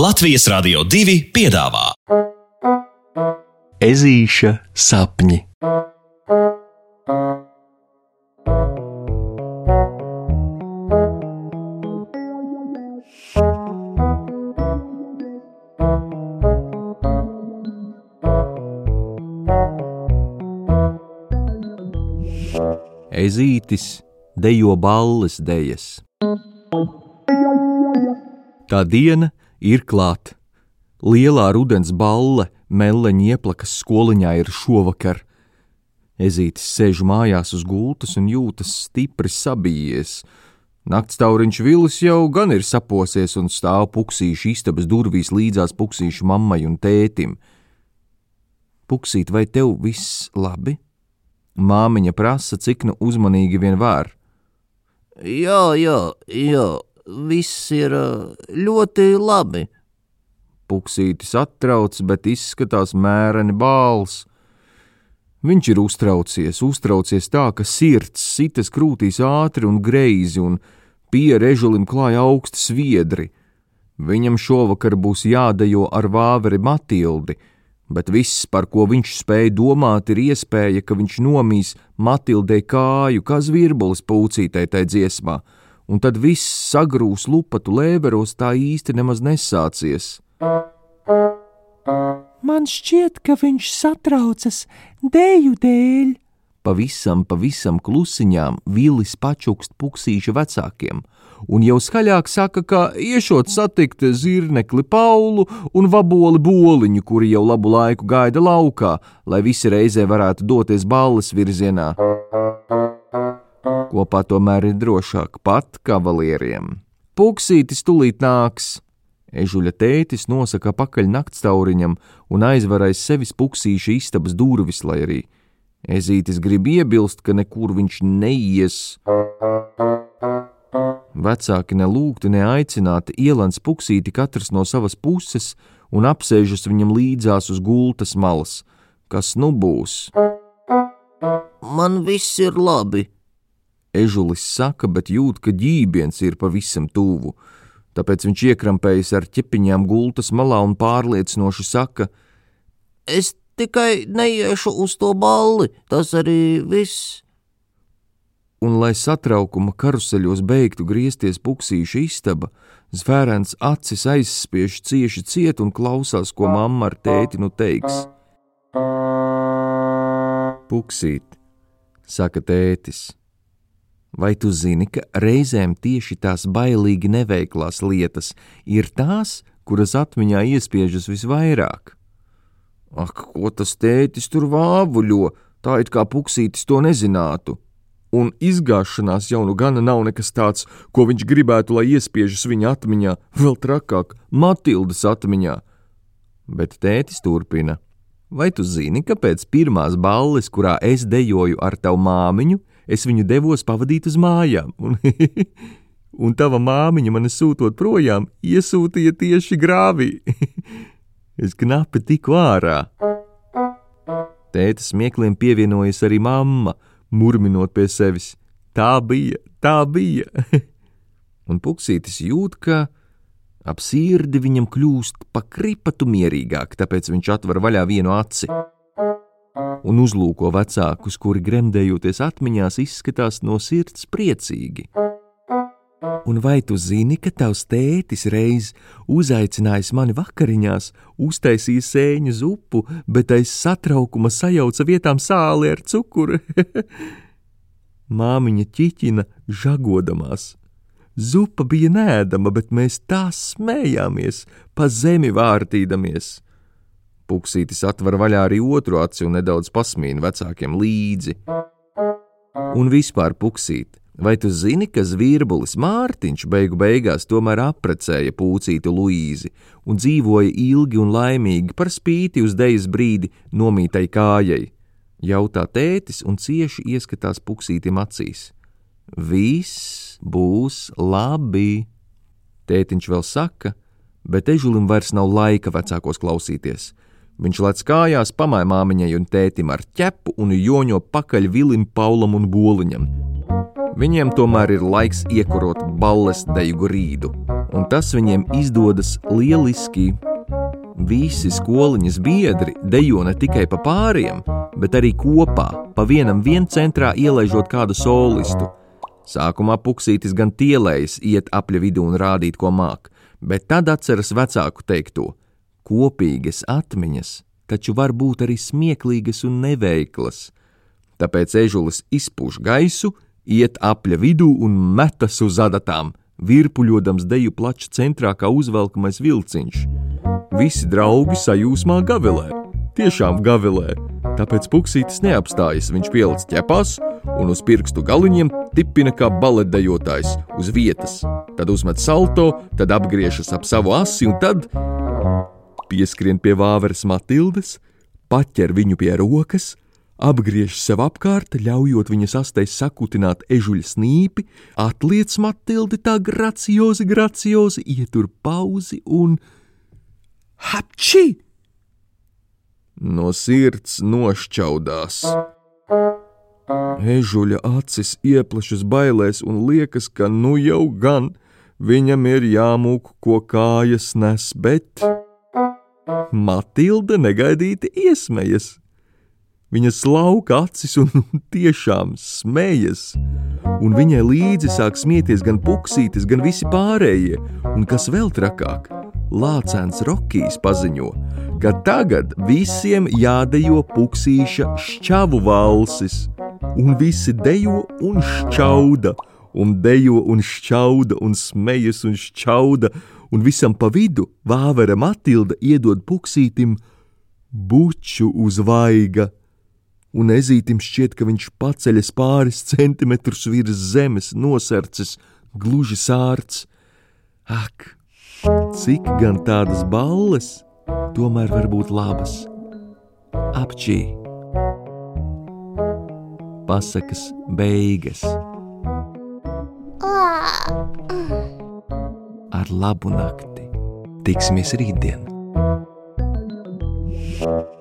Latvijas Rādio 2 piedāvā Ezīša sapņi. Ezītis dejo balles dejas. Tā diena ir klāta. Lielā rudens balle meleņa ieplakas skoliņā ir šovakar. Ezītis sēž mājās uz gultas un jūtas stipri sabijies. Naktstauriņš vilis jau gan ir saposies un stāv puksīšu istabas durvīs līdzās puksīšu mammai un tētim. Puksīt, vai tev viss labi? Māmiņa prasa, cik nu uzmanīgi vien var. Jā, jā, jā, viss ir ļoti labi. Puksītis attrauc, bet izskatās mēreni bāls. Viņš ir uztraucies, uztraucies tā, ka sirds sitas krūtīs ātri un greizi, un pierežulim klāja augsti sviedri. Viņam šovakar būs jādejo ar vāveri Matildi, bet viss, par ko viņš spēja domāt, ir iespēja, ka viņš nomīs Matildei kāju, kā zvirbulis pūcītei tai dziesmā, un tad viss sagrūs lupatu lēveros tā īsti nemaz nesācies. Man šķiet, ka viņš satraucas dēļu dēļ. Pavisam, pavisam klusiņām vilis pačukst puksīša vecākiem, un jau skaļāk saka, ka iešot satikt zirnekli Paulu un vaboli boliņu, kuri jau labu laiku gaida laukā, lai visi reizē varētu doties balles virzienā. Kopā tomēr ir drošāk pat kavalieriem. Puksītis tulīt nāks, Ežuļa tētis nosaka pakaļ naktstauriņam un aizver aiz sevis puksīša istabas durvis, lai arī Ezītis grib iebilst, ka nekur viņš neies. Vecāki nelūgti, neaicināti ielans puksīti katrs no savas puses un apsēžas viņam līdzās uz gultas malas. Kas nu būs? Man viss ir labi. Ežulis saka, bet jūt, ka ģībiens ir pavisam tuvu tāpēc viņš iekrampējas ar ķepiņām gultas malā un pārliecinoši saka: Es tikai neiešu uz to balli, tas arī viss. Un, lai satraukuma karuseļos beigtu griezties puksīša istaba, zvērens acis aizspiež cieši ciet un klausās, ko mamma ar tēti nu teiks. Puksīt, saka tētis Vai tu zini, ka reizēm tieši tās bailīgi neveiklās lietas ir tās, kuras atmiņā iespiežas visvairāk? Ak, ko tas tētis tur vāvuļo, tā it kā puksītis to nezinātu. Un izgāšanās jau nu gana nav nekas tāds, ko viņš gribētu, lai iespiežas viņa atmiņā, vēl trakāk, Matildas atmiņā. Bet tētis turpina. Vai tu zini, ka pēc pirmās balles, kurā es dejoju ar tavu māmiņu, es viņu devos pavadīt uz mājām, un, un tava māmiņa mani sūtot projām, iesūtīja tieši grāvī. es knapi tiku ārā. Tēta smiekliem pievienojas arī mamma, murminot pie sevis: Tā bija, tā bija! un puksītis jūt, ka ap sirdi viņam kļūst pa kripatu mierīgāk, tāpēc viņš atver vaļā vienu aci un uzlūko vecākus, kuri gremdējoties atmiņās izskatās no sirds priecīgi. Un vai tu zini, ka tavs tētis reiz uzaicinājis mani vakariņās, uztaisīja sēņu zupu, bet aiz satraukuma sajauca vietām sāli ar cukuru? Māmiņa ķiķina žagodamās. Zupa bija nēdama, bet mēs tā smējāmies, pa zemi vārtīdamies. Puksītis atver vaļā arī otru aci un nedaudz pasmīna vecākiem līdzi. Un vispār puksīt, vai tu zini, ka zvirbulis Mārtiņš beigu beigās tomēr apprecēja pūcītu Luīzi un dzīvoja ilgi un laimīgi par spīti uz dejas brīdi nomītai kājai? Jautā tētis un cieši ieskatās puksītim acīs. Viss būs labi. Tētiņš vēl saka, bet ežulim vairs nav laika vecākos klausīties Viņš lec kājās, pamāja māmiņai un tētim ar ķepu un joņo pakaļ Vilim, Paulam un Boliņam. Viņiem tomēr ir laiks iekurot balles deju grīdu, un tas viņiem izdodas lieliski. Visi skoliņas biedri dejo ne tikai pa pāriem, bet arī kopā, pa vienam viencentrā ielaižot kādu solistu. Sākumā puksītis gan tielējas iet apļa vidū un rādīt, ko māk, bet tad atceras vecāku teikto: kopīgas atmiņas taču var būt arī smieklīgas un neveiklas. Tāpēc ežulis izpūš gaisu, iet apļa vidū un metas uz adatām, virpuļodams deju plača centrā kā uzvelkamais vilciņš. Visi draugi sajūsmā gavilē, tiešām gavilē, tāpēc puksītis neapstājas, viņš pielic ķepās un uz pirkstu galiņiem tipina kā baletdejotājs uz vietas, tad uzmet salto, tad apgriežas ap savu asi un tad pieskrien pie vāveres Matildes, paķer viņu pie rokas, apgriež sev apkārt, ļaujot viņas astei sakutināt ežuļa snīpi, atliec Matildi tā graciozi, graciozi, ietur pauzi un hapči! No sirds nošķaudās. Ežuļa acis ieplešas bailēs un liekas, ka nu jau gan viņam ir jāmūk, ko kājas nes, bet. Matilde negaidīti iesmējas. Viņa slauka acis un tiešām smējas, un viņai līdzi sāk smieties gan puksītis, gan visi pārējie, un kas vēl trakāk, Lācēns Rokijs paziņo, ka tagad visiem jādejo puksīša šķavu valsis, un visi dejo un šķauda, un dejo un šķauda, un smejas un šķauda, un visam pa vidu vāvera Matilda iedod puksītim buču uz vaiga, un ezītim šķiet, ka viņš paceļas pāris centimetrus virs zemes, nosarcis, gluži sārts. Ak, cik gan tādas balles tomēr var būt labas! Apčī! Pasakas beigas! Ar labu nakti. Tiksimies rītdien! thank you